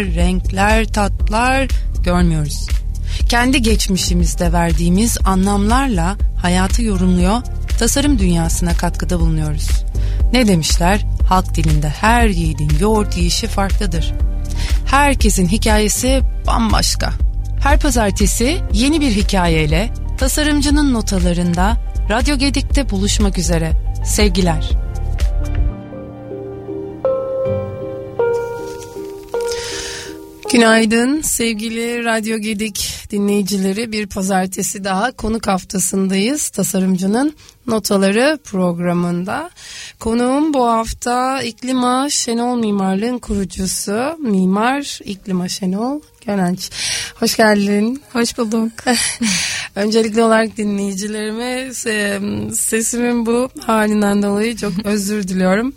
renkler, tatlar görmüyoruz. Kendi geçmişimizde verdiğimiz anlamlarla hayatı yorumluyor, tasarım dünyasına katkıda bulunuyoruz. Ne demişler? Halk dilinde her yiğidin yoğurt yiyişi farklıdır. Herkesin hikayesi bambaşka. Her pazartesi yeni bir hikayeyle tasarımcının notalarında Radyo Gedik'te buluşmak üzere. Sevgiler. Günaydın sevgili Radyo Gedik dinleyicileri. Bir pazartesi daha konuk haftasındayız. Tasarımcının Notaları programında. Konuğum bu hafta İklima Şenol Mimarlığın kurucusu Mimar İklima Şenol Gönenç. Hoş geldin. Hoş bulduk. Öncelikli olarak dinleyicilerime sesimin bu halinden dolayı çok özür diliyorum.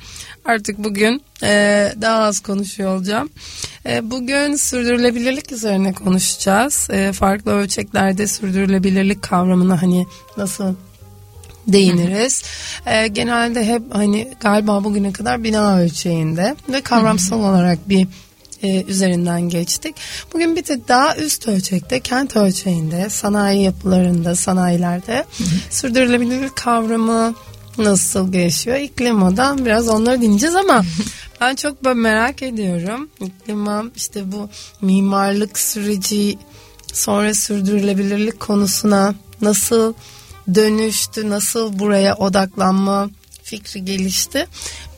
Artık bugün e, daha az konuşuyor olacağım. E, bugün sürdürülebilirlik üzerine konuşacağız. E, farklı ölçeklerde sürdürülebilirlik kavramını hani nasıl değiniriz. E, genelde hep hani galiba bugüne kadar bina ölçeğinde ve kavramsal olarak bir e, üzerinden geçtik. Bugün bir tık daha üst ölçekte, kent ölçeğinde, sanayi yapılarında, sanayilerde sürdürülebilirlik kavramı nasıl gelişiyor? İklimadan biraz onları dinleyeceğiz ama ben çok böyle merak ediyorum. İklima işte bu mimarlık süreci sonra sürdürülebilirlik konusuna nasıl dönüştü, nasıl buraya odaklanma fikri gelişti.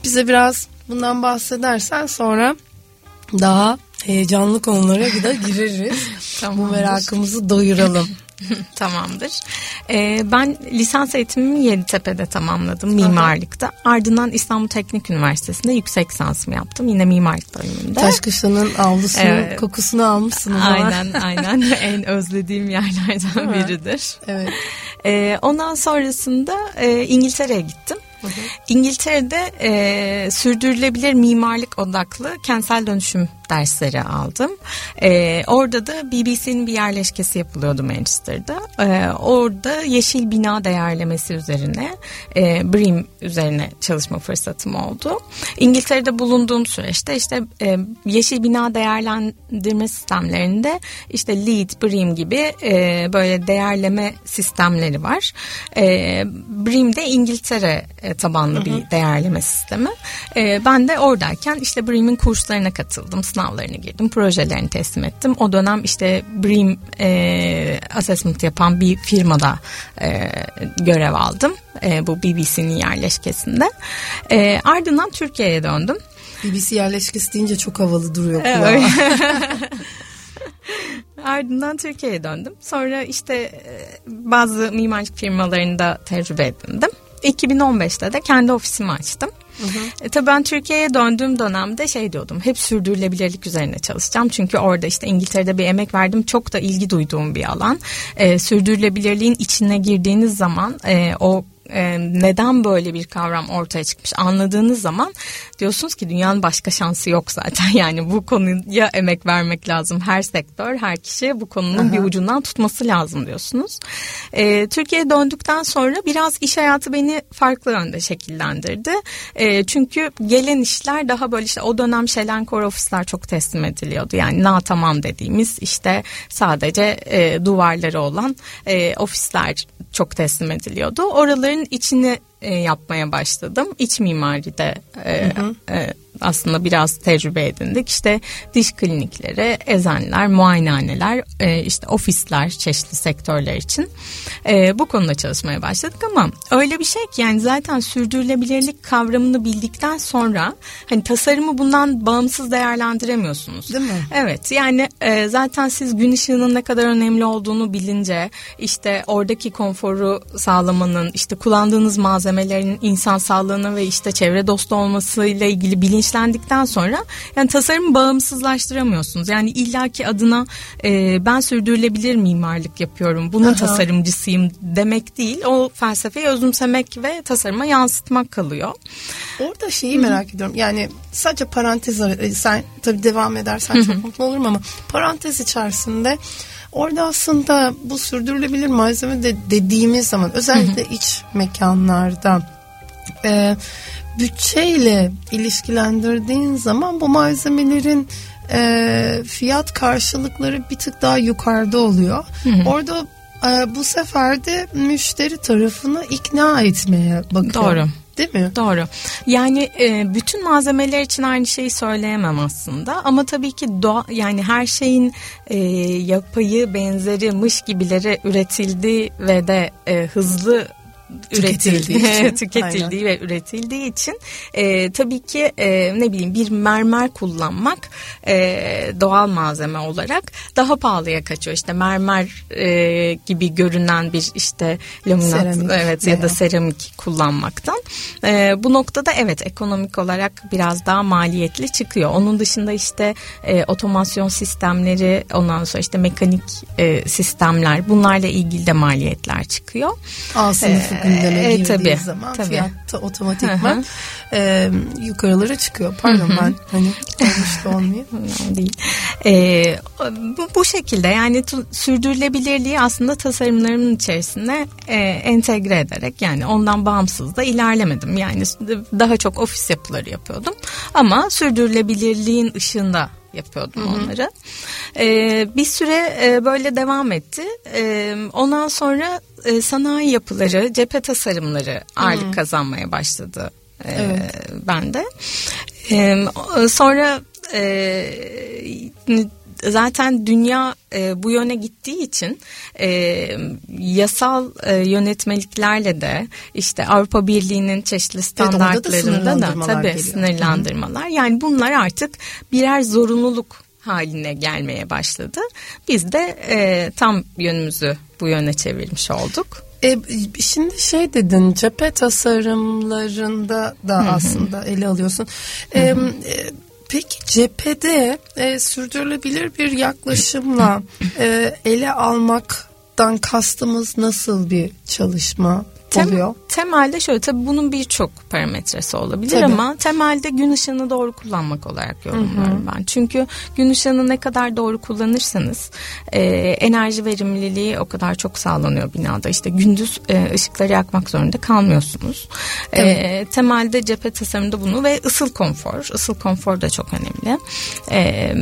Bize biraz bundan bahsedersen sonra daha heyecanlı konulara da gireriz. Bu merakımızı doyuralım. Tamamdır. Ee, ben lisans eğitimimi Yeditepe'de tamamladım mimarlıkta. Aha. Ardından İstanbul Teknik Üniversitesi'nde yüksek lisansımı yaptım. Yine mimarlık bölümünde. Taşkışla'nın avlusunu, evet. kokusunu almışsınız. Aynen aynen. en özlediğim yerlerden biridir. Evet. Ee, ondan sonrasında e, İngiltere'ye gittim. Hı hı. İngiltere'de e, sürdürülebilir mimarlık odaklı kentsel dönüşüm dersleri aldım. E, orada da BBC'nin bir yerleşkesi yapılıyordu Manchester'da. E, orada yeşil bina değerlemesi üzerine e, BREEAM üzerine çalışma fırsatım oldu. İngiltere'de bulunduğum süreçte işte e, yeşil bina değerlendirme sistemlerinde işte LEED, BREEAM gibi e, böyle değerleme sistemleri var. E, BREEAM de İngiltere e, tabanlı hı hı. bir değerleme sistemi. E, ben de oradayken işte BREEAM'in kurslarına katıldım. Sınav sınavlarını girdim. Projelerini teslim ettim. O dönem işte BREEAM e, assessment yapan bir firmada e, görev aldım. E, bu BBC'nin yerleşkesinde. E, ardından Türkiye'ye döndüm. BBC yerleşkesi deyince çok havalı duruyor kulağa. Ardından Türkiye'ye döndüm. Sonra işte e, bazı mimarlık firmalarında tecrübe edindim. 2015'te de kendi ofisimi açtım. Hı hı. E, tabii ben Türkiye'ye döndüğüm dönemde şey diyordum. Hep sürdürülebilirlik üzerine çalışacağım. Çünkü orada işte İngiltere'de bir emek verdim. Çok da ilgi duyduğum bir alan. E, sürdürülebilirliğin içine girdiğiniz zaman e, o e, neden böyle bir kavram ortaya çıkmış anladığınız zaman diyorsunuz ki dünyanın başka şansı yok zaten. Yani bu konuya emek vermek lazım. Her sektör, her kişi bu konunun Aha. bir ucundan tutması lazım diyorsunuz. E, Türkiye'ye döndükten sonra biraz iş hayatı beni farklı yönde şekillendirdi. E, çünkü gelen işler daha böyle işte o dönem Şelenkor ofisler çok teslim ediliyordu. Yani na tamam dediğimiz işte sadece e, duvarları olan e, ofisler çok teslim ediliyordu. Oraların içini e, yapmaya başladım. İç mimaride e, hı hı. E, aslında biraz tecrübe edindik. İşte diş klinikleri, eczanlar, muayenehaneler, e, işte ofisler çeşitli sektörler için e, bu konuda çalışmaya başladık ama öyle bir şey ki yani zaten sürdürülebilirlik kavramını bildikten sonra hani tasarımı bundan bağımsız değerlendiremiyorsunuz. Değil mi? Evet yani e, zaten siz gün ışığının ne kadar önemli olduğunu bilince işte oradaki konforu sağlamanın işte kullandığınız malzemelerin insan sağlığına ve işte çevre dostu olmasıyla ilgili bilinç bilinçlendikten sonra yani tasarımı bağımsızlaştıramıyorsunuz. Yani illaki adına e, ben sürdürülebilir mimarlık yapıyorum, bunun Aha. tasarımcısıyım demek değil. O felsefeyi özümsemek ve tasarıma yansıtmak kalıyor. Orada şeyi Hı-hı. merak ediyorum. Yani sadece parantez e, sen tabii devam edersen Hı-hı. çok mutlu olurum ama parantez içerisinde Orada aslında bu sürdürülebilir malzeme de dediğimiz zaman özellikle hı hı. iç mekanlarda e, bütçeyle ilişkilendirdiğin zaman bu malzemelerin e, fiyat karşılıkları bir tık daha yukarıda oluyor. Hı hı. Orada e, bu sefer de müşteri tarafını ikna etmeye bakıyor. Doğru. Değil mi? Doğru. Yani e, bütün malzemeler için aynı şeyi söyleyemem aslında ama tabii ki doğa yani her şeyin e, yapayı benzeri mış gibileri üretildiği ve de e, hızlı üretildiği için, tüketildiği ve üretildiği için e, tabii ki e, ne bileyim bir mermer kullanmak e, doğal malzeme olarak daha pahalıya kaçıyor. İşte mermer e, gibi görünen bir işte laminat seramik evet ya da seramik kullanmaktan. E, bu noktada evet ekonomik olarak biraz daha maliyetli çıkıyor. Onun dışında işte e, otomasyon sistemleri ondan sonra işte mekanik e, sistemler bunlarla ilgili de maliyetler çıkıyor. A sınıfı gündeme e, girdiği tabii, zaman tabii. fiyatta otomatikman e, yukarılara çıkıyor. Pardon ben hani olmuş da olmuyor. değil. E, bu, bu şekilde yani sürdürülebilirliği aslında tasarımlarımın içerisine e, entegre ederek yani ondan bağımsız da ilerlemedim. Yani daha çok ofis yapıları yapıyordum ama sürdürülebilirliğin ışığında yapıyordum Hı-hı. onları. Ee, bir süre e, böyle devam etti. E, ondan sonra e, sanayi yapıları, cephe tasarımları ağırlık Hı-hı. kazanmaya başladı e, evet. bende. E, sonra e, zaten dünya e, bu yöne gittiği için e, yasal e, yönetmeliklerle de işte Avrupa Birliği'nin çeşitli standartlarında evet, da tabii geliyor. sınırlandırmalar. Hı-hı. Yani bunlar artık birer zorunluluk haline gelmeye başladı. Biz de e, tam yönümüzü bu yöne çevirmiş olduk. E, şimdi şey dedin cephe tasarımlarında da Hı-hı. aslında ele alıyorsun. E, e, peki cephede e, sürdürülebilir bir yaklaşımla e, ele almaktan kastımız nasıl bir çalışma? Tem, oluyor. Temelde şöyle tabii bunun birçok parametresi olabilir tabii. ama temelde gün ışığını doğru kullanmak olarak yorumluyorum ben. Çünkü gün ışığını ne kadar doğru kullanırsanız e, enerji verimliliği o kadar çok sağlanıyor binada. İşte gündüz e, ışıkları yakmak zorunda kalmıyorsunuz. E, temelde cephe tasarımında bunu ve ısıl konfor. Isıl konfor da çok önemli. E,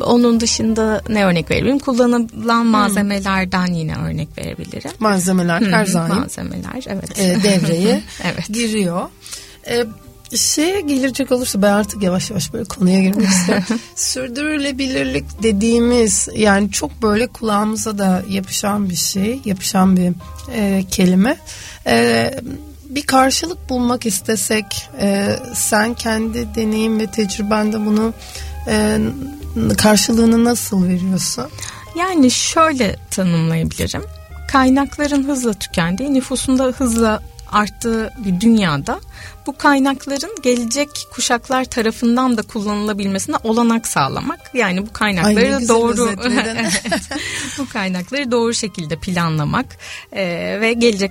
onun dışında ne örnek verebilirim? Kullanılan malzemelerden yine örnek verebilirim. Malzemeler her zaman. Malzemeler evet. E, devreye evet. giriyor. E, şeye gelecek olursa ben artık yavaş yavaş böyle konuya girmek istiyorum. Sürdürülebilirlik dediğimiz yani çok böyle kulağımıza da yapışan bir şey, yapışan bir e, kelime. E, bir karşılık bulmak istesek e, sen kendi deneyim ve tecrübende bunu e, karşılığını nasıl veriyorsun? Yani şöyle tanımlayabilirim. Kaynakların hızla tükendiği, nüfusunda hızla arttığı bir dünyada bu kaynakların gelecek kuşaklar tarafından da kullanılabilmesine olanak sağlamak. Yani bu kaynakları Ay, doğru bu kaynakları doğru şekilde planlamak e, ve gelecek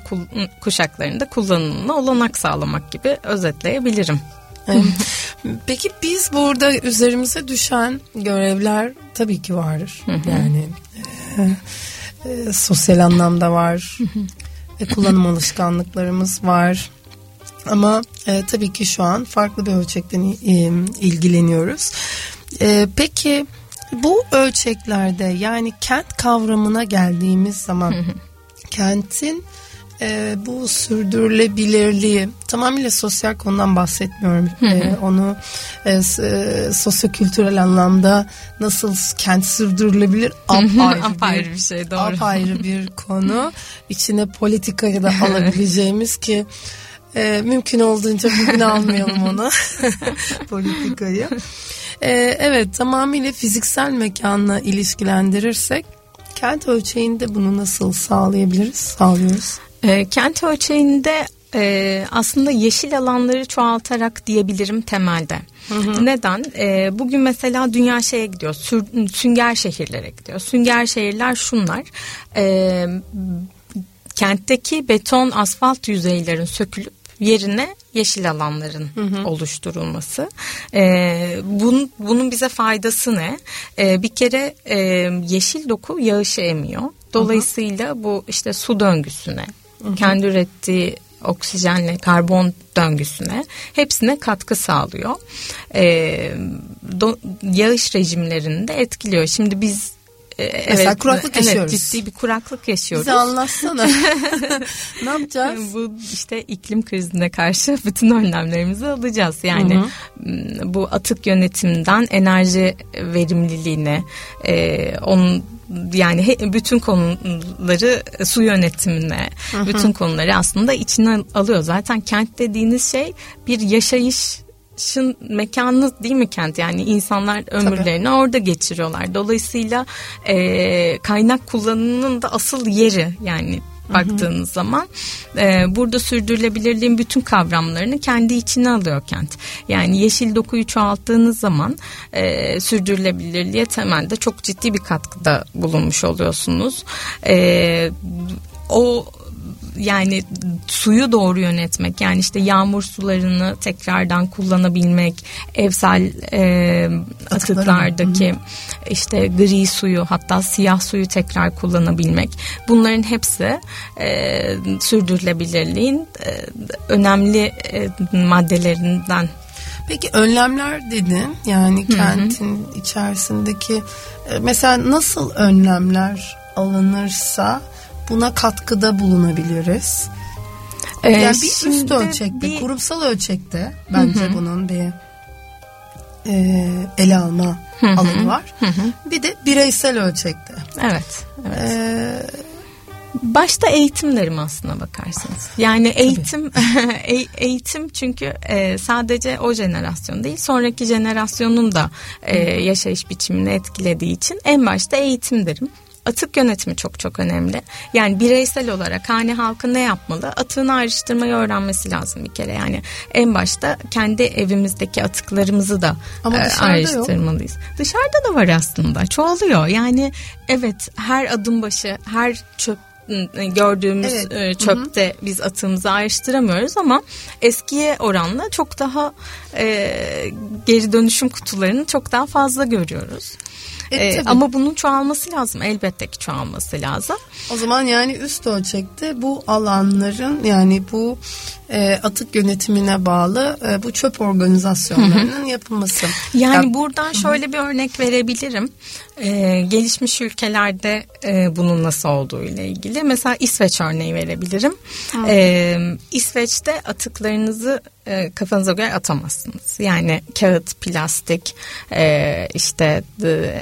kuşakların da kullanımına olanak sağlamak gibi özetleyebilirim. Peki biz burada üzerimize düşen görevler tabii ki var. Yani e, e, sosyal anlamda var. e, kullanım alışkanlıklarımız var. Ama e, tabii ki şu an farklı bir ölçekten e, ilgileniyoruz. E, peki bu ölçeklerde yani kent kavramına geldiğimiz zaman kentin e, bu sürdürülebilirliği tamamıyla sosyal konudan bahsetmiyorum. e, onu e, e, sosyokültürel anlamda nasıl kent sürdürülebilir apayrı, apayrı bir, bir şey doğru. Apayrı bir konu. İçine politikayı da alabileceğimiz ki e, mümkün olduğunca bugün almayalım onu politikayı. E, evet tamamıyla fiziksel mekanla ilişkilendirirsek kent ölçeğinde bunu nasıl sağlayabiliriz? Sağlıyoruz. E, kent ölçeğinde e, aslında yeşil alanları çoğaltarak diyebilirim temelde. Hı hı. Neden? E, bugün mesela dünya şeye gidiyor, sür, sünger şehirlere gidiyor. Sünger şehirler şunlar. E, kentteki beton asfalt yüzeylerin sökülüp yerine yeşil alanların hı hı. oluşturulması. Ee, bunun, bunun bize faydası ne? Ee, bir kere e, yeşil doku yağışı emiyor. Dolayısıyla hı hı. bu işte su döngüsüne Kendi ürettiği oksijenle karbon döngüsüne hepsine katkı sağlıyor. E, do, yağış rejimlerini de etkiliyor. Şimdi biz e, Mesela evet, kuraklık yaşıyoruz. Evet ciddi bir kuraklık yaşıyoruz. Bize anlatsana. ne yapacağız? Bu işte iklim krizine karşı bütün önlemlerimizi alacağız. Yani hı hı. bu atık yönetiminden enerji verimliliğine, e, onun yani bütün konuları su yönetimine, hı hı. bütün konuları aslında içine alıyor. Zaten kent dediğiniz şey bir yaşayış yaşayışın mekanı değil mi kent? Yani insanlar ömürlerini Tabii. orada geçiriyorlar. Dolayısıyla e, kaynak kullanımının da asıl yeri yani baktığınız hı hı. zaman e, burada sürdürülebilirliğin bütün kavramlarını kendi içine alıyor kent. Yani yeşil dokuyu çoğalttığınız zaman e, sürdürülebilirliğe temelde çok ciddi bir katkıda bulunmuş oluyorsunuz. E, o yani suyu doğru yönetmek yani işte yağmur sularını tekrardan kullanabilmek evsel e, atıklardaki işte gri suyu hatta siyah suyu tekrar kullanabilmek. Bunların hepsi e, sürdürülebilirliğin e, önemli e, maddelerinden. Peki önlemler dedin yani kentin hı. hı. içerisindeki e, mesela nasıl önlemler alınırsa buna katkıda bulunabiliriz. Ee, yani bir üst ölçekte, bir... kurumsal ölçekte bence Hı-hı. bunun bir e, ele alma Hı-hı. alanı var. Hı-hı. Bir de bireysel ölçekte. Evet. evet. Ee, Başta eğitimlerim aslına bakarsınız. Yani eğitim eğitim çünkü e, sadece o jenerasyon değil sonraki jenerasyonun da e, yaşayış biçimini etkilediği için en başta eğitim derim atık yönetimi çok çok önemli. Yani bireysel olarak hane halkı ne yapmalı? Atığını ayrıştırmayı öğrenmesi lazım bir kere. Yani en başta kendi evimizdeki atıklarımızı da Ama e, ayrıştırmalıyız. Yok. Dışarıda da var aslında. Çoğalıyor. Yani evet her adım başı, her çöp gördüğümüz evet. E, çöpte Hı-hı. biz atığımızı ayrıştıramıyoruz ama eskiye oranla çok daha e, geri dönüşüm kutularını çok daha fazla görüyoruz. E, ee, ama bunun çoğalması lazım. Elbette ki çoğalması lazım. O zaman yani üst ölçekte bu alanların yani bu e, atık yönetimine bağlı e, bu çöp organizasyonlarının yapılması. Yani ya, buradan şöyle bir örnek verebilirim. E, gelişmiş ülkelerde e, bunun nasıl olduğu ile ilgili. Mesela İsveç örneği verebilirim. E, İsveç'te atıklarınızı e, kafanıza göre atamazsınız. Yani kağıt, plastik, e, işte e,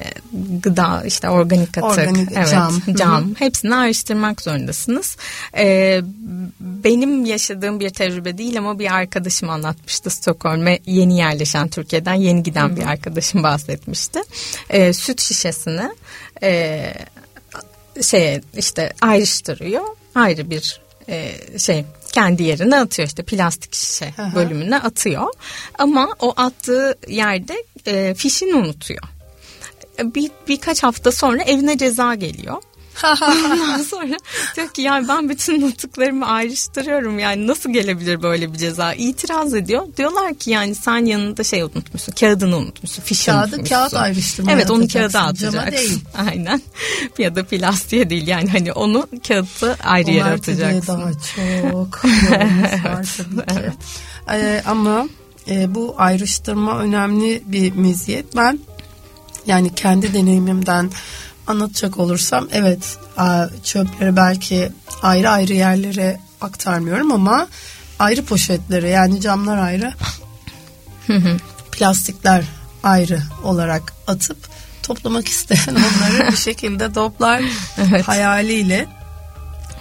gıda, işte organik atık, organik, evet, cam, cam hepsini ayrıştırmak zorundasınız. E, benim yaşadığım bir tecrübe değil ama bir arkadaşım anlatmıştı Stockholm'e yeni yerleşen Türkiye'den yeni giden Hı-hı. bir arkadaşım bahsetmişti. E, süt şişesini e, şey işte ayrıştırıyor ayrı bir e, şey kendi yerine atıyor işte plastik şişe Aha. bölümüne atıyor ama o attığı yerde e, fişini unutuyor. Bir, birkaç hafta sonra evine ceza geliyor Ondan sonra diyor ki yani ben bütün nutuklarımı ayrıştırıyorum yani nasıl gelebilir böyle bir ceza itiraz ediyor. Diyorlar ki yani sen yanında şey unutmuşsun kağıdını unutmuşsun fişi Kağıdı, unutmuşsun. Kağıt ayrıştırma Evet onu kağıda atacaksın. değil. Aynen ya da plastiğe değil yani hani onu kağıtta ayrı yere atacaksın. daha çok var tabii ki. Ee, ama e, bu ayrıştırma önemli bir meziyet. Ben yani kendi deneyimimden anlatacak olursam evet çöpleri belki ayrı ayrı yerlere aktarmıyorum ama ayrı poşetlere yani camlar ayrı plastikler ayrı olarak atıp toplamak isteyen onları bir şekilde toplar evet. hayaliyle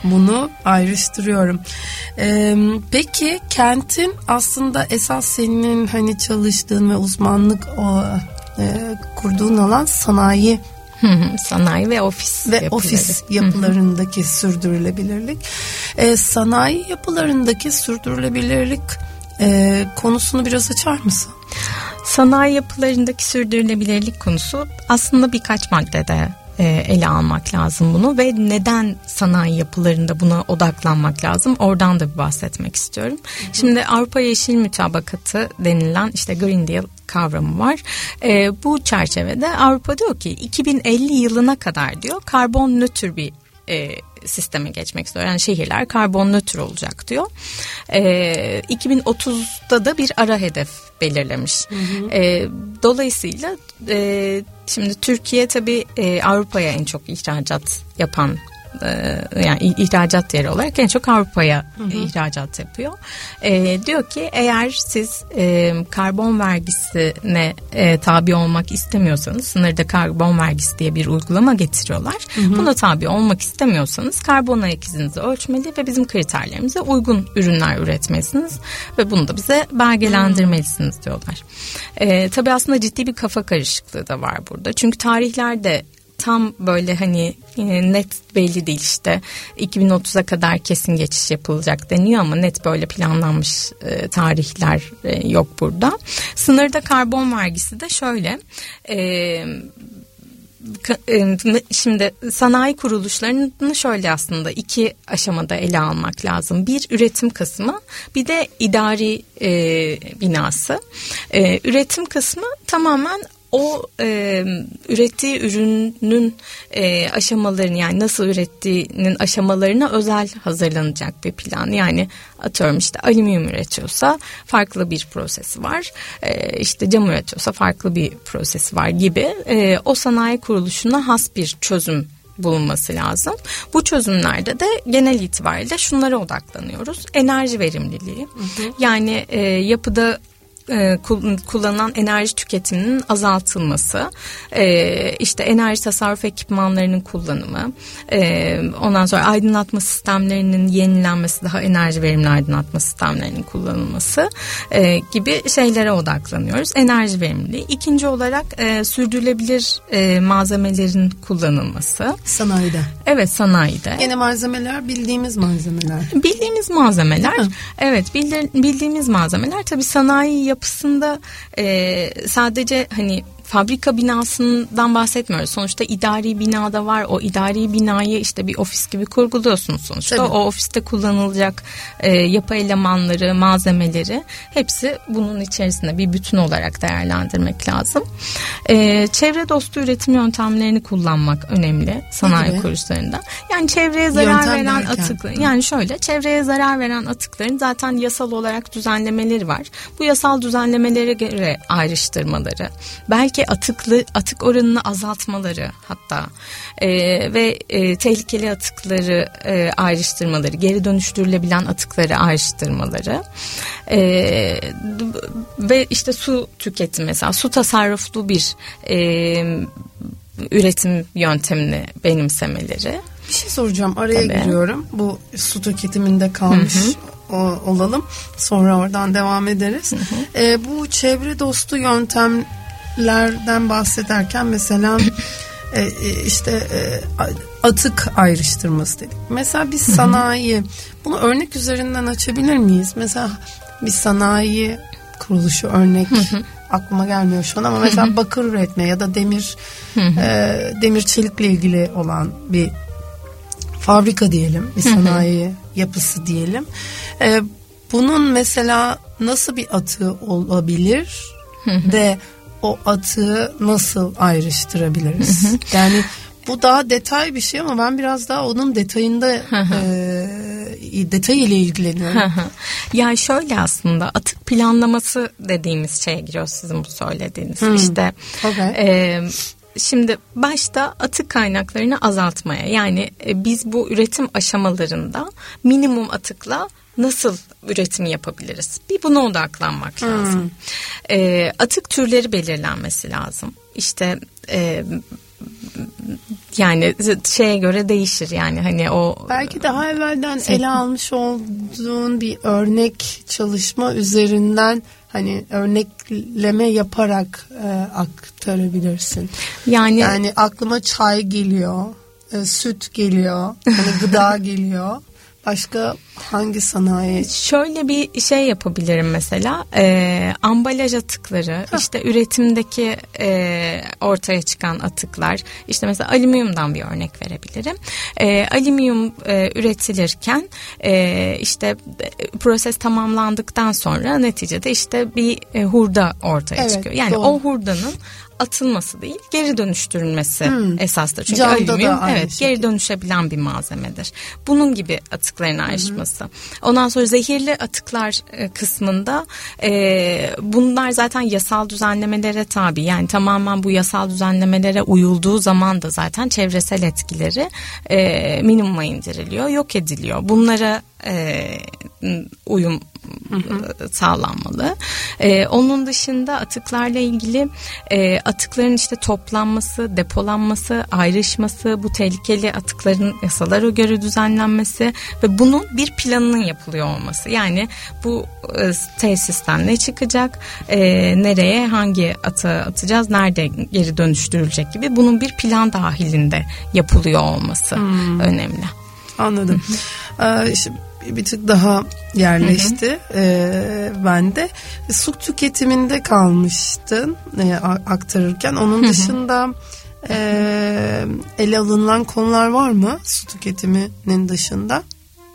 bunu ayrıştırıyorum. Ee, peki kentin aslında esas senin hani çalıştığın ve uzmanlık o e, kurduğun alan sanayi sanayi ve ofis ve yapıları. ofis yapılarındaki sürdürülebilirlik. E, sanayi yapılarındaki sürdürülebilirlik e, konusunu biraz açar mısın? Sanayi yapılarındaki sürdürülebilirlik konusu aslında birkaç maddede ele almak lazım bunu ve neden sanayi yapılarında buna odaklanmak lazım oradan da bir bahsetmek istiyorum. Şimdi Avrupa Yeşil Mütabakatı denilen işte Green Deal kavramı var. E, bu çerçevede Avrupa diyor ki 2050 yılına kadar diyor karbon nötr bir e, sisteme geçmek istiyor. Yani şehirler karbon nötr olacak diyor. E, 2030'da da bir ara hedef belirlemiş. Hı hı. E, dolayısıyla e, şimdi Türkiye tabii e, Avrupa'ya en çok ihracat yapan yani ihracat yeri olarak en çok Avrupa'ya ihracat yapıyor. E, diyor ki eğer siz e, karbon vergisine e, tabi olmak istemiyorsanız sınırda karbon vergisi diye bir uygulama getiriyorlar. Hı hı. Buna tabi olmak istemiyorsanız karbon ayak izinizi ölçmeli ve bizim kriterlerimize uygun ürünler üretmelisiniz ve bunu da bize belgelendirmelisiniz diyorlar. E, tabii aslında ciddi bir kafa karışıklığı da var burada. Çünkü tarihlerde tam böyle hani e, net belli değil işte 2030'a kadar kesin geçiş yapılacak deniyor ama net böyle planlanmış e, tarihler e, yok burada. Sınırda karbon vergisi de şöyle Şimdi sanayi kuruluşlarını şöyle aslında iki aşamada ele almak lazım. Bir üretim kısmı bir de idari e, binası. E, üretim kısmı tamamen o e, ürettiği ürünün e, aşamalarını yani nasıl ürettiğinin aşamalarına özel hazırlanacak bir plan. Yani atıyorum işte alüminyum üretiyorsa farklı bir prosesi var. E, işte cam üretiyorsa farklı bir prosesi var gibi e, o sanayi kuruluşuna has bir çözüm bulunması lazım. Bu çözümlerde de genel itibariyle şunlara odaklanıyoruz. Enerji verimliliği. Hı hı. Yani e, yapıda e, kullanılan enerji tüketiminin azaltılması, e, işte enerji tasarruf ekipmanlarının kullanımı, e, ondan sonra aydınlatma sistemlerinin yenilenmesi, daha enerji verimli aydınlatma sistemlerinin kullanılması e, gibi şeylere odaklanıyoruz. Enerji verimliliği. İkinci olarak e, sürdürülebilir e, malzemelerin kullanılması. Sanayide. Evet sanayide. Yine malzemeler bildiğimiz malzemeler. Bildiğimiz malzemeler. Evet bildiğimiz malzemeler tabii sanayi yapısında e, sadece hani fabrika binasından bahsetmiyoruz. Sonuçta idari binada var. O idari binayı işte bir ofis gibi kurguluyorsunuz sonuçta. Tabii. O ofiste kullanılacak e, yapı elemanları, malzemeleri hepsi bunun içerisinde bir bütün olarak değerlendirmek lazım. E, çevre dostu üretim yöntemlerini kullanmak önemli sanayi kuruluşlarında. Yani çevreye zarar Yöntem veren atıkları. Yani şöyle çevreye zarar veren atıkların zaten yasal olarak düzenlemeleri var. Bu yasal düzenlemelere göre ayrıştırmaları. Belki atıklı atık oranını azaltmaları hatta e, ve e, tehlikeli atıkları e, ayrıştırmaları, geri dönüştürülebilen atıkları ayrıştırmaları e, ve işte su tüketimi mesela su tasarruflu bir e, üretim yöntemini benimsemeleri. Bir şey soracağım araya Tabii. giriyorum. Bu su tüketiminde kalmış hı hı olalım. Sonra oradan devam ederiz. Hı hı. E, bu çevre dostu yöntem lerden bahsederken mesela e, e, işte e, atık ayrıştırması dedik. Mesela biz sanayi bunu örnek üzerinden açabilir miyiz? Mesela bir sanayi kuruluşu örnek aklıma gelmiyor şu an ama mesela bakır üretme ya da demir e, demir çelikle ilgili olan bir fabrika diyelim, bir sanayi yapısı diyelim. E, bunun mesela nasıl bir atığı olabilir ve o atığı nasıl ayrıştırabiliriz? Hı hı. Yani bu daha detay bir şey ama ben biraz daha onun detayında e, detay ile ilgileniyorum. yani şöyle aslında atık planlaması dediğimiz şeye giriyor sizin bu söylediğiniz. Hmm. İşte okay. e, Şimdi başta atık kaynaklarını azaltmaya yani e, biz bu üretim aşamalarında minimum atıkla nasıl üretim yapabiliriz? Bir buna odaklanmak hmm. lazım. E, atık türleri belirlenmesi lazım. İşte e, yani şeye göre değişir yani hani o belki daha evvelden şey, ele almış olduğun bir örnek çalışma üzerinden hani örnekleme yaparak e, aktarabilirsin. Yani yani aklıma çay geliyor, e, süt geliyor, hani gıda geliyor. Başka hangi sanayi? Şöyle bir şey yapabilirim mesela. E, ambalaj atıkları, Heh. işte üretimdeki e, ortaya çıkan atıklar. İşte mesela alüminyumdan bir örnek verebilirim. E, alüminyum e, üretilirken e, işte proses tamamlandıktan sonra neticede işte bir e, hurda ortaya evet, çıkıyor. Yani doğru. o hurdanın atılması değil geri dönüştürülmesi Hmm. esastır. Çünkü Camda da alüminyum evet şekilde. geri dönüşebilen bir malzemedir. Bunun gibi atıkların ayrışması. Ondan sonra zehirli atıklar e, kısmında e, bunlar zaten yasal düzenlemelere tabi. Yani tamamen bu yasal düzenlemelere uyulduğu zaman da zaten çevresel etkileri e, minimuma indiriliyor, yok ediliyor. Bunlara e, uyum e, sağlanmalı. E, onun dışında atıklarla ilgili e, atıkların işte toplanması, depolanması, ayrışması, bu tehlikeli atıkların yasalara göre düzenlenmesi ve bunun bir planının yapılıyor olması. Yani bu e, tesisten ne çıkacak, e, nereye, hangi atığı atacağız, nerede geri dönüştürülecek gibi bunun bir plan dahilinde yapılıyor olması önemli. Anladım. Ee, şimdi bir tık daha yerleşti ee, bende. Su tüketiminde kalmıştın e, aktarırken. Onun dışında e, ele alınan konular var mı su tüketiminin dışında?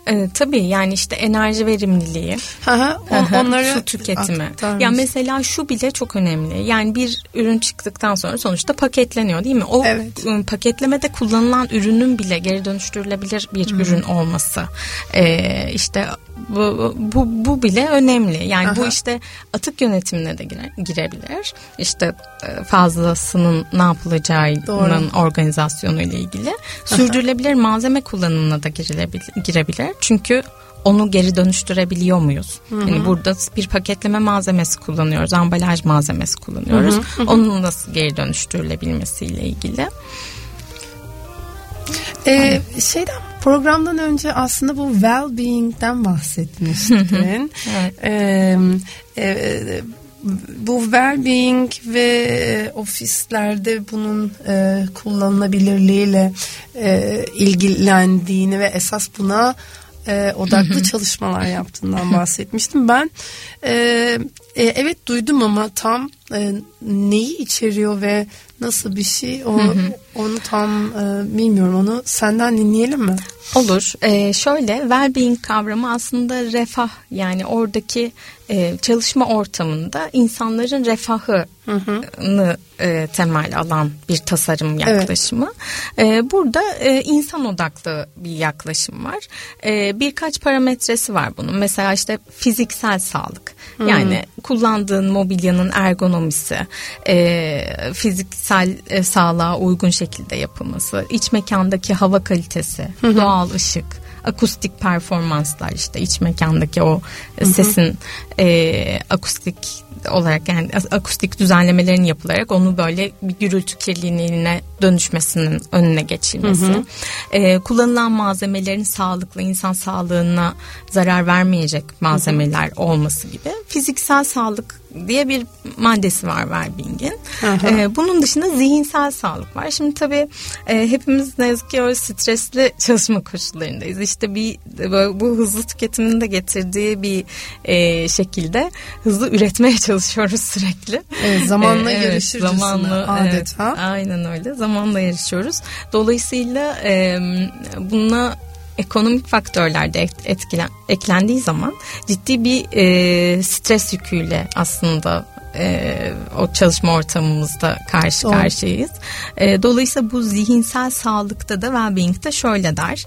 E, tabii yani işte enerji verimliliği, Hı hı, o- onları su tüketimi. aktarmış. Ya mesela şu bile çok önemli. Yani bir ürün çıktıktan sonra sonuçta paketleniyor değil mi? O Evet. ıı, paketlemede kullanılan ürünün bile geri dönüştürülebilir bir ürün olması. Ee, işte bu, bu bu bile önemli. Yani bu Aha. işte atık yönetimine de gire, girebilir. İşte e, fazlasının ne yapılacağının Doğru. organizasyonu ile ilgili. Sürdürülebilir malzeme kullanımına da girilebilir, girebilir. Çünkü onu geri dönüştürebiliyor muyuz? Yani burada bir paketleme malzemesi kullanıyoruz, ambalaj malzemesi kullanıyoruz. Onun nasıl geri dönüştürülebilmesiyle ilgili. Ee, şeyden programdan önce aslında bu well-being'den bahsetmiştin. Evet. Ee, e, bu well-being ve ofislerde bunun e, kullanılabilirliğiyle e, ilgilendiğini ve esas buna e, odaklı çalışmalar yaptığından bahsetmiştim. Ben e, e, evet duydum ama tam e, neyi içeriyor ve nasıl bir şey o, onu tam e, bilmiyorum. Onu senden dinleyelim mi? Olur. Ee, şöyle well-being kavramı aslında refah yani oradaki e, çalışma ortamında insanların refahını e, temel alan bir tasarım yaklaşımı. E, burada e, insan odaklı bir yaklaşım var. E, birkaç parametresi var bunun. Mesela işte fiziksel sağlık. Yani kullandığın mobilyanın ergonomisi, e, fiziksel e, sağlığa uygun şekilde yapılması, iç mekandaki hava kalitesi, doğal ışık, akustik performanslar işte iç mekandaki o e, sesin e, akustik olarak yani akustik düzenlemelerin yapılarak onu böyle bir gürültü kirliliğine dönüşmesinin önüne geçilmesi. E, kullanılan malzemelerin sağlıklı insan sağlığına zarar vermeyecek malzemeler olması gibi. Fiziksel sağlık diye bir maddesi var Wellbeing'in. E, bunun dışında zihinsel sağlık var. Şimdi tabii e, hepimiz ne yazık ki öyle stresli çalışma koşullarındayız. İşte bir böyle bu hızlı tüketimin de getirdiği bir e, şekilde hızlı üretmeye çalışıyoruz sürekli. Evet, zamanla E, evet, yarışırcasına zamanla, adeta. evet, aynen öyle. Zamanla yarışıyoruz. Dolayısıyla e, buna ekonomik faktörler de et- etkilen, eklendiği zaman ciddi bir e, stres yüküyle aslında e, o çalışma ortamımızda karşı Doğru. karşıyayız. E, dolayısıyla bu zihinsel sağlıkta da well-being'de şöyle der.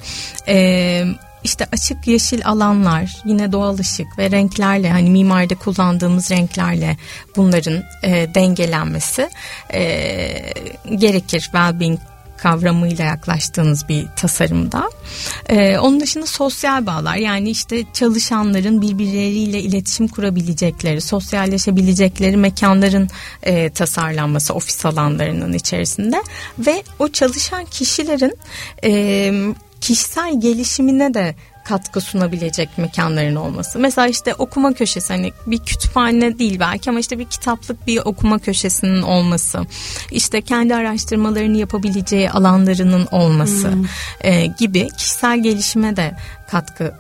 E, işte açık yeşil alanlar, yine doğal ışık ve renklerle hani mimaride kullandığımız renklerle bunların e, dengelenmesi e, gerekir well-being kavramıyla yaklaştığınız bir tasarımda. Ee, onun dışında sosyal bağlar yani işte çalışanların birbirleriyle iletişim kurabilecekleri, sosyalleşebilecekleri mekanların e, tasarlanması ofis alanlarının içerisinde ve o çalışan kişilerin e, kişisel gelişimine de katkı sunabilecek mekanların olması. Mesela işte okuma köşesi hani bir kütüphane değil belki ama işte bir kitaplık bir okuma köşesinin olması. İşte kendi araştırmalarını yapabileceği alanlarının olması e, gibi kişisel gelişime de katkı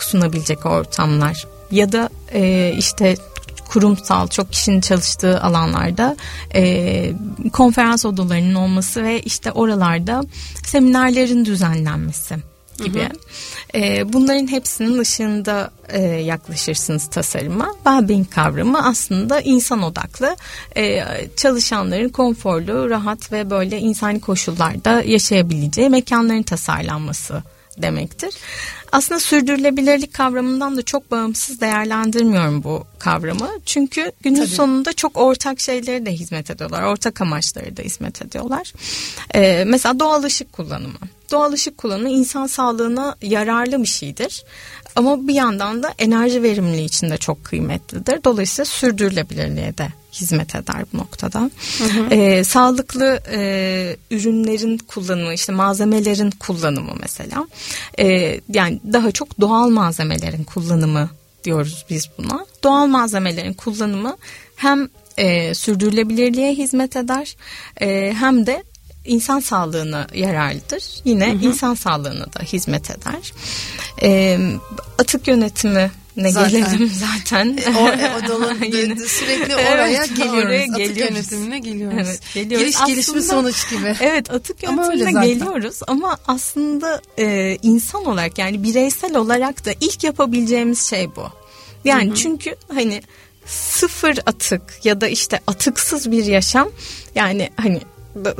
sunabilecek ortamlar. Ya da e, işte kurumsal çok kişinin çalıştığı alanlarda e, konferans odalarının olması ve işte oralarda seminerlerin düzenlenmesi gibi. Hı hı. E, bunların hepsinin ışığında e, yaklaşırsınız tasarıma. Wellbeing kavramı aslında insan odaklı, e, çalışanların konforlu, rahat ve böyle insani koşullarda yaşayabileceği mekanların tasarlanması demektir. Aslında sürdürülebilirlik kavramından da çok bağımsız değerlendirmiyorum bu kavramı. Çünkü günün Tabii. sonunda çok ortak şeyleri de hizmet ediyorlar. Ortak amaçları da hizmet ediyorlar. Ee, mesela doğal ışık kullanımı. Doğal ışık kullanımı insan sağlığına yararlı bir şeydir. Ama bir yandan da enerji verimliliği için de çok kıymetlidir. Dolayısıyla sürdürülebilirliğe de hizmet eder bu noktada. Hı hı. E, sağlıklı e, ürünlerin kullanımı, işte malzemelerin kullanımı mesela. E, yani daha çok doğal malzemelerin kullanımı diyoruz biz buna. Doğal malzemelerin kullanımı hem e, sürdürülebilirliğe hizmet eder e, hem de insan sağlığına yararlıdır. Yine hı hı. insan sağlığına da hizmet eder. E, atık yönetimi ne zaten. gelelim zaten. E, o, e, o dolan, sürekli oraya evet, geliyoruz. Oraya atık geliyoruz. yönetimine geliyoruz. Evet, geliyoruz. Geliş aslında, gelişme sonuç gibi. Evet atık yönetimine geliyoruz ama aslında e, insan olarak yani bireysel olarak da ilk yapabileceğimiz şey bu. Yani Hı-hı. çünkü hani sıfır atık ya da işte atıksız bir yaşam yani hani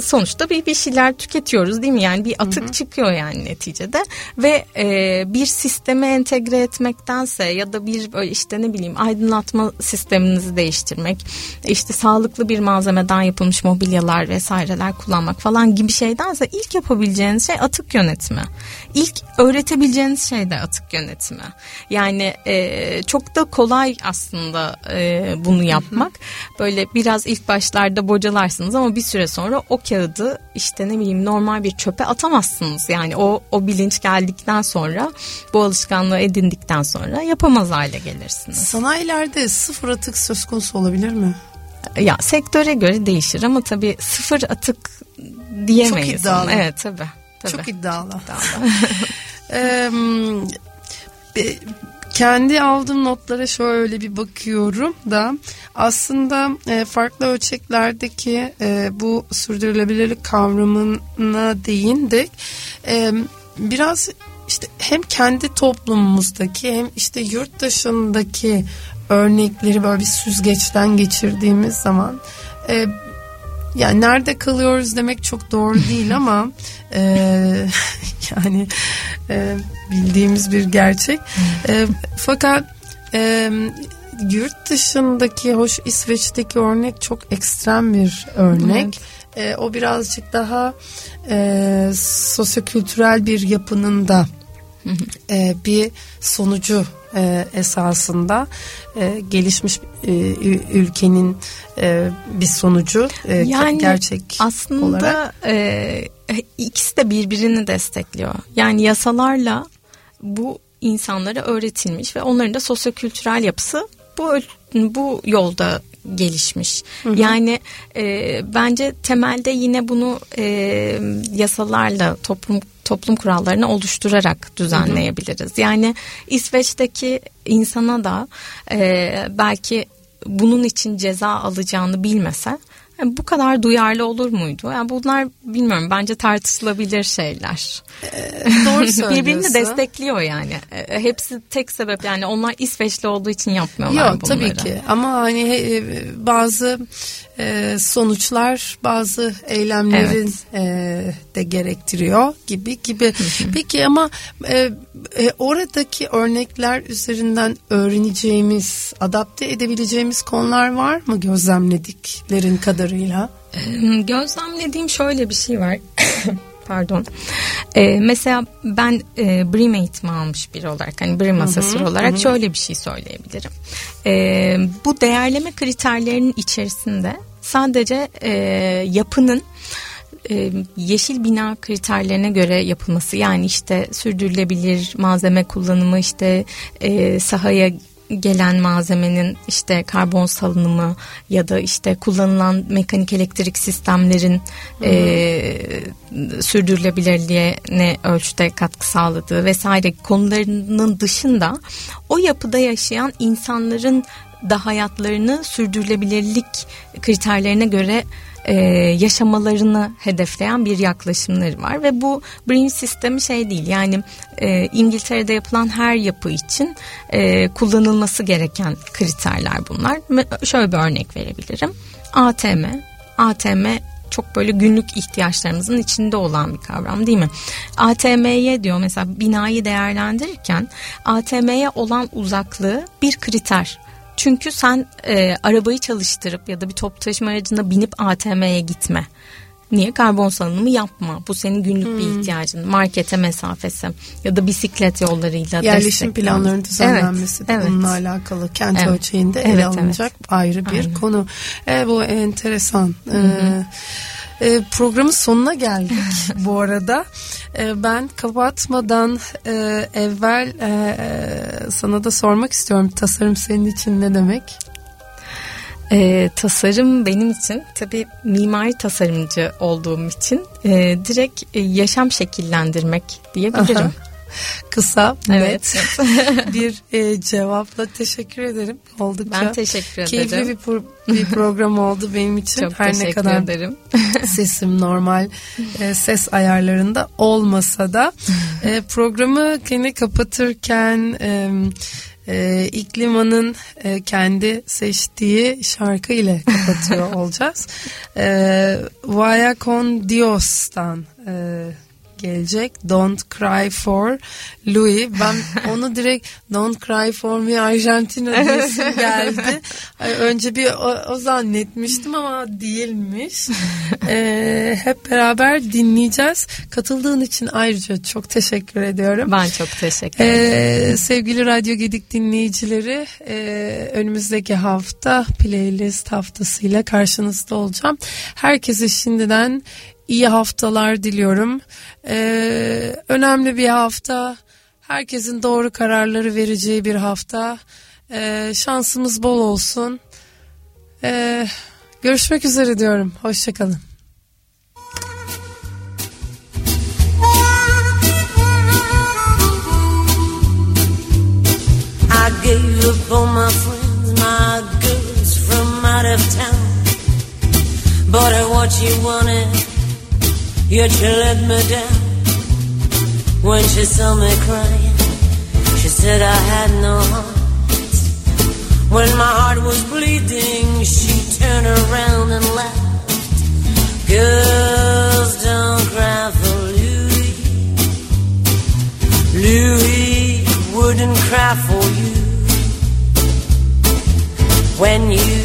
sonuçta bir bir şeyler tüketiyoruz değil mi? Yani bir atık hı hı. çıkıyor yani neticede ve e, bir sisteme entegre etmektense ya da bir böyle işte ne bileyim aydınlatma sisteminizi değiştirmek, işte sağlıklı bir malzemeden yapılmış mobilyalar vesaireler kullanmak falan gibi şeydense ilk yapabileceğiniz şey atık yönetimi. İlk öğretebileceğiniz şey de atık yönetimi. Yani e, çok da kolay aslında e, bunu yapmak. Hı hı. Böyle biraz ilk başlarda bocalarsınız ama bir süre sonra o kağıdı işte ne bileyim normal bir çöpe atamazsınız. Yani o o bilinç geldikten sonra bu alışkanlığı edindikten sonra yapamaz hale gelirsiniz. Sanayilerde sıfır atık söz konusu olabilir mi? Ya sektöre göre değişir ama tabii sıfır atık diyemeyiz. Çok iddialı. Evet tabii. tabii. Çok iddialı. iddialı. kendi aldığım notlara şöyle bir bakıyorum da aslında e, farklı ölçeklerdeki e, bu sürdürülebilirlik kavramına değindik. E, biraz işte hem kendi toplumumuzdaki hem işte yurt dışındaki örnekleri böyle bir süzgeçten geçirdiğimiz zaman e, yani nerede kalıyoruz demek çok doğru değil ama e, yani e, bildiğimiz bir gerçek. E, fakat e, yurt dışındaki hoş İsveç'teki örnek çok ekstrem bir örnek. Evet. E, o birazcık daha e, sosyokültürel bir yapının da e, bir sonucu e, esasında e, gelişmiş e, ülkenin e, bir sonucu e, yani gerçek aslında olarak. E, ikisi de birbirini destekliyor. Yani yasalarla bu insanlara öğretilmiş ve onların da sosyokültürel yapısı bu bu yolda gelişmiş. Hı hı. Yani e, bence temelde yine bunu e, yasalarla toplum toplum kurallarını oluşturarak düzenleyebiliriz. Hı hı. Yani İsveç'teki insana da e, belki bunun için ceza alacağını bilmese yani bu kadar duyarlı olur muydu? Yani bunlar bilmiyorum bence tartışılabilir şeyler. Ee, doğru söylüyorsun. Birbirini destekliyor yani. Ee, hepsi tek sebep yani onlar İsveçli olduğu için yapmıyorlar Yok, bunları. Tabii ki ama hani e, bazı e, sonuçlar bazı eylemlerin evet. e, de gerektiriyor gibi gibi. Peki ama e, e, oradaki örnekler üzerinden öğreneceğimiz, adapte edebileceğimiz konular var mı gözlemlediklerin kadarıyla? Gözlemlediğim şöyle bir şey var. pardon. Ee, mesela ben e, BRIM eğitimi almış biri olarak hani BRIM asesör olarak hı. şöyle bir şey söyleyebilirim. Ee, bu değerleme kriterlerinin içerisinde sadece e, yapının e, yeşil bina kriterlerine göre yapılması yani işte sürdürülebilir malzeme kullanımı işte e, sahaya gelen malzemenin işte karbon salınımı ya da işte kullanılan mekanik elektrik sistemlerin e, sürdürülebilirliğe ne ölçüde katkı sağladığı vesaire konularının dışında o yapıda yaşayan insanların da hayatlarını sürdürülebilirlik kriterlerine göre e, yaşamalarını hedefleyen bir yaklaşımları var ve bu Breen sistemi şey değil yani e, İngiltere'de yapılan her yapı için e, kullanılması gereken kriterler bunlar. Şöyle bir örnek verebilirim. ATM, ATM çok böyle günlük ihtiyaçlarımızın içinde olan bir kavram değil mi? ATM'ye diyor mesela binayı değerlendirirken ATM'ye olan uzaklığı bir kriter. Çünkü sen e, arabayı çalıştırıp ya da bir top taşıma aracına binip ATM'ye gitme. Niye karbon salınımı yapma? Bu senin günlük hmm. bir ihtiyacın. Markete mesafesi ya da bisiklet yollarıyla Yerleşim planlarının düzenlenmesi evet, de evet. bununla alakalı. Kent evet. ölçeğinde ele evet, alınacak evet. ayrı bir Aynen. konu. E, bu enteresan. Hı -hı. E, e, programın sonuna geldik bu arada. E, ben kapatmadan e, evvel e, sana da sormak istiyorum. Tasarım senin için ne demek? E, tasarım benim için tabii mimari tasarımcı olduğum için e, direkt e, yaşam şekillendirmek diyebilirim. Aha. Kısa, evet. bir e, cevapla teşekkür ederim. Oldukça ben teşekkür ederim. Keyifli bir, pro- bir program oldu benim için. Çok Her teşekkür ne kadar ederim. sesim normal e, ses ayarlarında olmasa da e, programı yine kapatırken e, e, İklima'nın e, kendi seçtiği şarkı ile kapatıyor olacağız. E, Vaya con Dios'tan e, gelecek. Don't Cry for Louis. Ben onu direkt Don't Cry for Me Argentina diyesim geldi. Önce bir o, o zannetmiştim ama değilmiş. Ee, hep beraber dinleyeceğiz. Katıldığın için ayrıca çok teşekkür ediyorum. Ben çok teşekkür ederim. Ee, sevgili Radyo Gedik dinleyicileri e, önümüzdeki hafta playlist haftasıyla karşınızda olacağım. Herkese şimdiden iyi haftalar diliyorum. Ee, önemli bir hafta. Herkesin doğru kararları vereceği bir hafta. Ee, şansımız bol olsun. Ee, görüşmek üzere diyorum. Hoşçakalın. But I what you wanted Yet you let me down. When she saw me crying She said I had no heart. When my heart was bleeding She turned around and laughed. Girls don't cry for Louis. Louis wouldn't cry for you. When you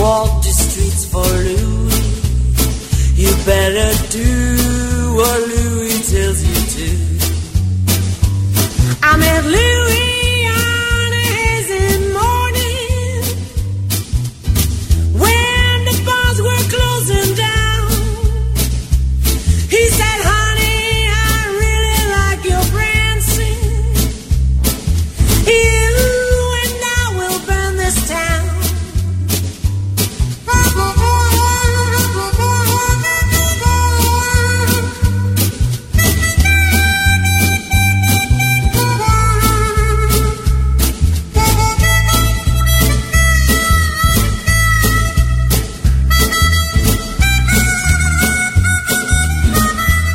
walk the streets for Louis You better do what Louis tells you to. I met Louis.